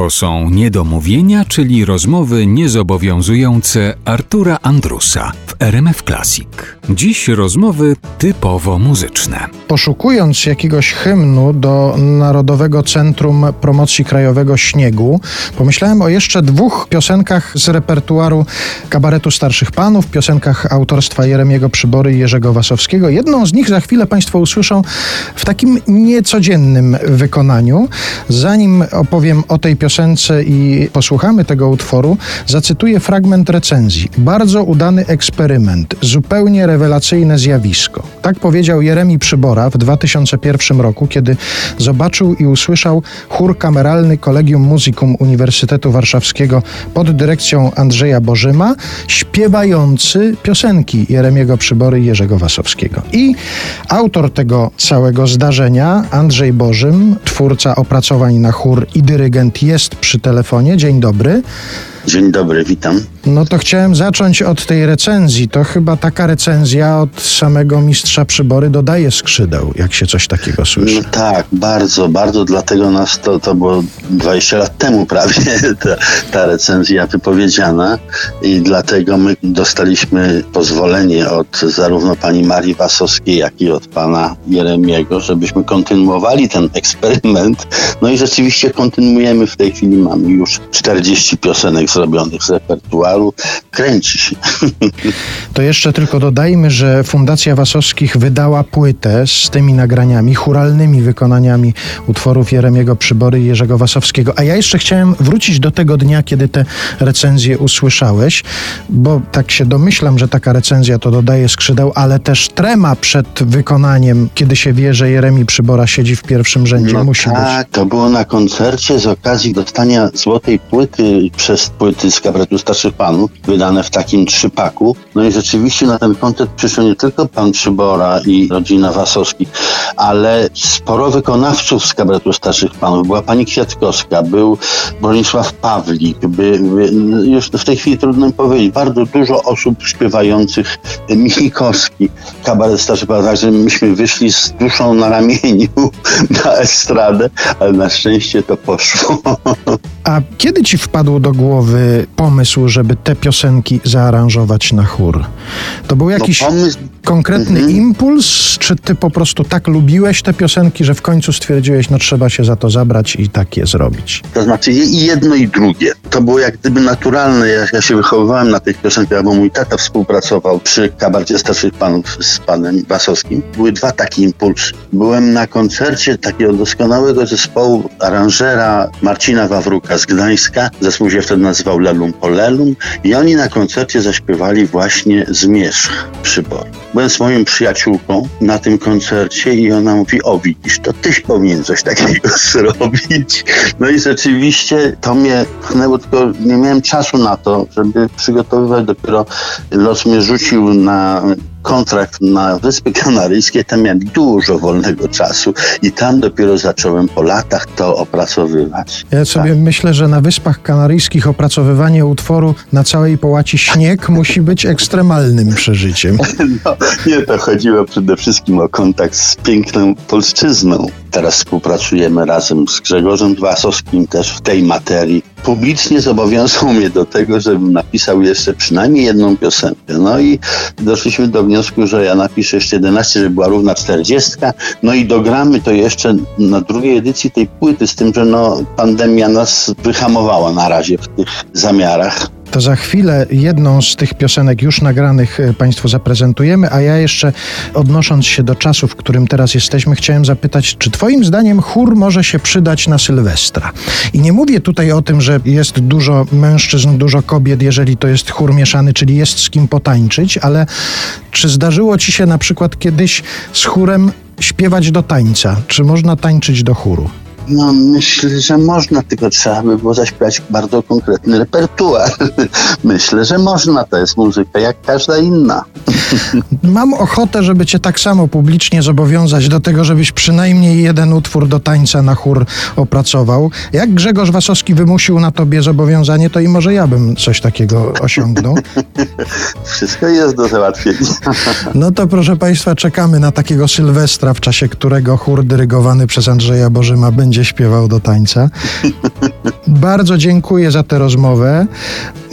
To są niedomówienia, czyli rozmowy niezobowiązujące Artura Andrusa w RMF Classic. Dziś rozmowy typowo muzyczne. Poszukując jakiegoś hymnu do Narodowego Centrum Promocji Krajowego Śniegu, pomyślałem o jeszcze dwóch piosenkach z repertuaru kabaretu Starszych Panów, piosenkach autorstwa Jeremiego Przybory i Jerzego Wasowskiego. Jedną z nich za chwilę Państwo usłyszą w takim niecodziennym wykonaniu. Zanim opowiem o tej piosence i posłuchamy tego utworu, zacytuję fragment recenzji. Bardzo udany eksperyment, zupełnie rewelacyjne zjawisko. Tak powiedział Jeremi Przybora w 2001 roku, kiedy zobaczył i usłyszał chór kameralny Collegium Musicum Uniwersytetu Warszawskiego pod dyrekcją Andrzeja Bożyma, śpiewający piosenki Jeremiego Przybory i Jerzego Wasowskiego. I autor tego całego zdarzenia, Andrzej Bożym, twórca opracowań na chór i dyrygent jest przy telefonie. Dzień dobry. Dzień dobry, witam. No to chciałem zacząć od tej recenzji. To chyba taka recenzja od samego mistrza przybory dodaje skrzydeł, jak się coś takiego słyszy. No tak, bardzo, bardzo. Dlatego nas to, to było 20 lat temu prawie ta, ta recenzja wypowiedziana i dlatego my dostaliśmy pozwolenie od zarówno pani Marii Wasowskiej, jak i od pana Jeremiego, żebyśmy kontynuowali ten eksperyment. No i rzeczywiście kontynuujemy. W tej chwili mamy już 40 piosenek zrobionych z repertuaru. Kręci się. To jeszcze tylko dodajmy, że Fundacja Wasowskich wydała płytę z tymi nagraniami, churalnymi wykonaniami utworów Jeremiego Przybory i Jerzego Wasowskiego. A ja jeszcze chciałem wrócić do tego dnia, kiedy te recenzje usłyszałeś, bo tak się domyślam, że taka recenzja to dodaje skrzydeł, ale też trema przed wykonaniem, kiedy się wie, że Jeremi Przybora siedzi w pierwszym rzędzie, no musi tak, być. to było na koncercie z okazji dostania złotej płyty przez płyty z kabaretu Starszych Panów, wydane w takim trzypaku. No i rzeczywiście na ten koncert przyszło nie tylko pan Przybora i rodzina Wasowskich, ale sporo wykonawców z kabaretu Starszych Panów. Była pani Kwiatkowska, był Bronisław Pawlik, by, by, już w tej chwili trudno mi powiedzieć, bardzo dużo osób śpiewających Michikowski, kabaret Starszych Panów. Także myśmy wyszli z duszą na ramieniu na estradę, ale na szczęście to poszło. A kiedy ci wpadł do głowy pomysł, żeby te piosenki zaaranżować na chór? To był jakiś No, pomysł konkretny impuls, czy ty po prostu tak lubiłeś te piosenki, że w końcu stwierdziłeś, no trzeba się za to zabrać i tak je zrobić? To znaczy i jedno i drugie. To było jak gdyby naturalne. Ja, ja się wychowywałem na tych piosenkach, bo mój tata współpracował przy kabarcie starszych panów z panem Wasowskim. Były dwa takie impulsy. Byłem na koncercie takiego doskonałego zespołu aranżera Marcina Wawruka z Gdańska. Zespół się wtedy nazywał Lelum Polelum i oni na koncercie zaśpiewali właśnie Zmierzch przybor. Byłem z moją przyjaciółką na tym koncercie i ona mówi, o widzisz, to tyś powinien coś takiego zrobić. No i rzeczywiście to mnie pchnęło, tylko nie miałem czasu na to, żeby przygotowywać. Dopiero los mnie rzucił na kontrakt na Wyspy Kanaryjskie, tam miałem dużo wolnego czasu i tam dopiero zacząłem po latach to opracowywać. Ja sobie myślę, że na Wyspach Kanaryjskich opracowywanie utworu na całej połaci śnieg musi być ekstremalnym przeżyciem. No, nie, to chodziło przede wszystkim o kontakt z piękną polszczyzną. Teraz współpracujemy razem z Grzegorzem Wasowskim też w tej materii. Publicznie zobowiązał mnie do tego, żebym napisał jeszcze przynajmniej jedną piosenkę. No i doszliśmy do wniosku, że ja napiszę jeszcze 11, żeby była równa 40. No i dogramy to jeszcze na drugiej edycji tej płyty, z tym, że no, pandemia nas wyhamowała na razie w tych zamiarach. To za chwilę jedną z tych piosenek już nagranych e, Państwu zaprezentujemy, a ja jeszcze odnosząc się do czasu, w którym teraz jesteśmy, chciałem zapytać, czy Twoim zdaniem chór może się przydać na Sylwestra? I nie mówię tutaj o tym, że jest dużo mężczyzn, dużo kobiet, jeżeli to jest chór mieszany, czyli jest z kim potańczyć, ale czy zdarzyło Ci się na przykład kiedyś z chórem śpiewać do tańca? Czy można tańczyć do chóru? No myślę, że można, tylko trzeba by było zaśpiewać bardzo konkretny repertuar. myślę, że można, to jest muzyka jak każda inna. Mam ochotę, żeby cię tak samo publicznie zobowiązać do tego, żebyś przynajmniej jeden utwór do tańca na chór opracował. Jak Grzegorz Wasowski wymusił na tobie zobowiązanie, to i może ja bym coś takiego osiągnął. Wszystko jest do załatwienia. No to proszę Państwa, czekamy na takiego Sylwestra, w czasie którego chór dyrygowany przez Andrzeja Bożyma będzie będzie śpiewał do tańca. Bardzo dziękuję za tę rozmowę.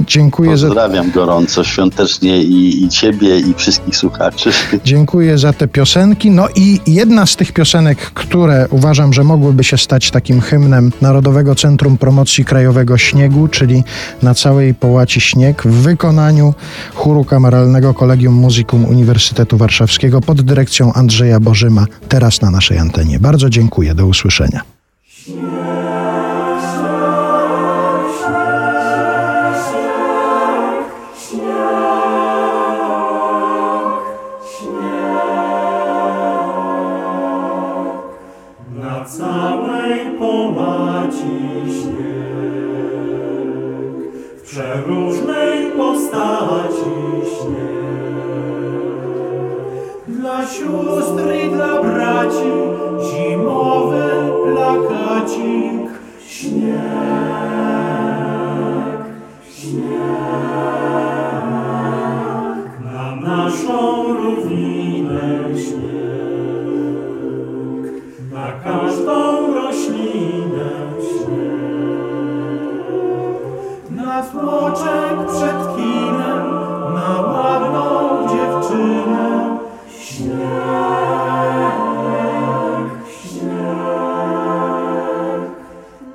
Dziękuję za, Pozdrawiam gorąco, świątecznie i, i ciebie, i wszystkich słuchaczy. dziękuję za te piosenki. No i jedna z tych piosenek, które uważam, że mogłyby się stać takim hymnem Narodowego Centrum Promocji Krajowego Śniegu, czyli na całej połaci śnieg w wykonaniu chóru kameralnego Kolegium Musicum Uniwersytetu Warszawskiego pod dyrekcją Andrzeja Bożyma, teraz na naszej antenie. Bardzo dziękuję. Do usłyszenia. Dla sióstr i dla braci zimowy Na każdą roślinę śnieg. Na tłoczek przed kinem, na ładną dziewczynę śnieg, śnieg.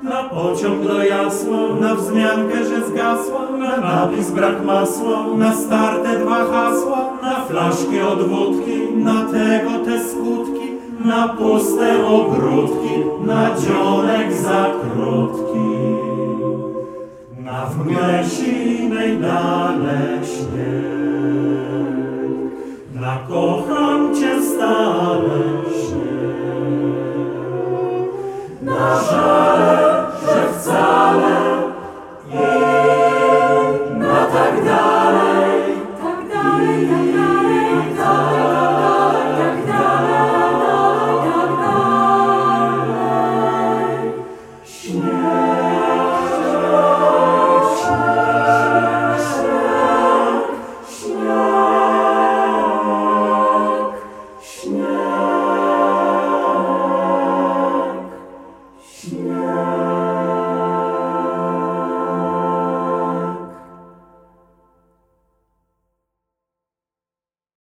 Na pociąg do jasła, na wzmiankę, że zgasła, na napis brak masła, na starte dwa hasła, na flaszki od wódki, na tego te skutki, na puste ogródki, na dzionek za krótki. Na w mgle sinej dale śnieg, na kocham cię stale